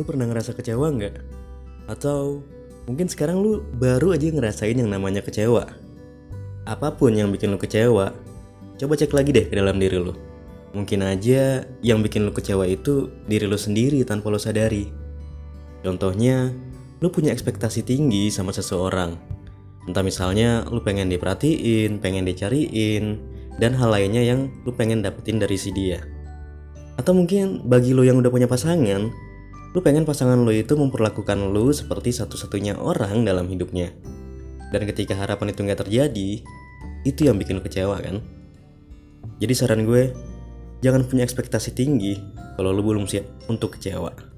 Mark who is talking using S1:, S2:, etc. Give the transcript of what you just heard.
S1: lu pernah ngerasa kecewa nggak? Atau mungkin sekarang lu baru aja ngerasain yang namanya kecewa. Apa pun yang bikin lu kecewa, coba cek lagi deh ke dalam diri lu. Mungkin aja yang bikin lu kecewa itu diri lu sendiri tanpa lu sadari. Contohnya, lu punya ekspektasi tinggi sama seseorang. Entah misalnya lu pengen diperhatiin, pengen dicariin, dan hal lainnya yang lu pengen dapetin dari si dia. Atau mungkin bagi lo yang udah punya pasangan, lu pengen pasangan lo itu memperlakukan lu seperti satu-satunya orang dalam hidupnya. Dan ketika harapan itu nggak terjadi, itu yang bikin lu kecewa kan? Jadi saran gue, jangan punya ekspektasi tinggi kalau lu belum siap untuk kecewa.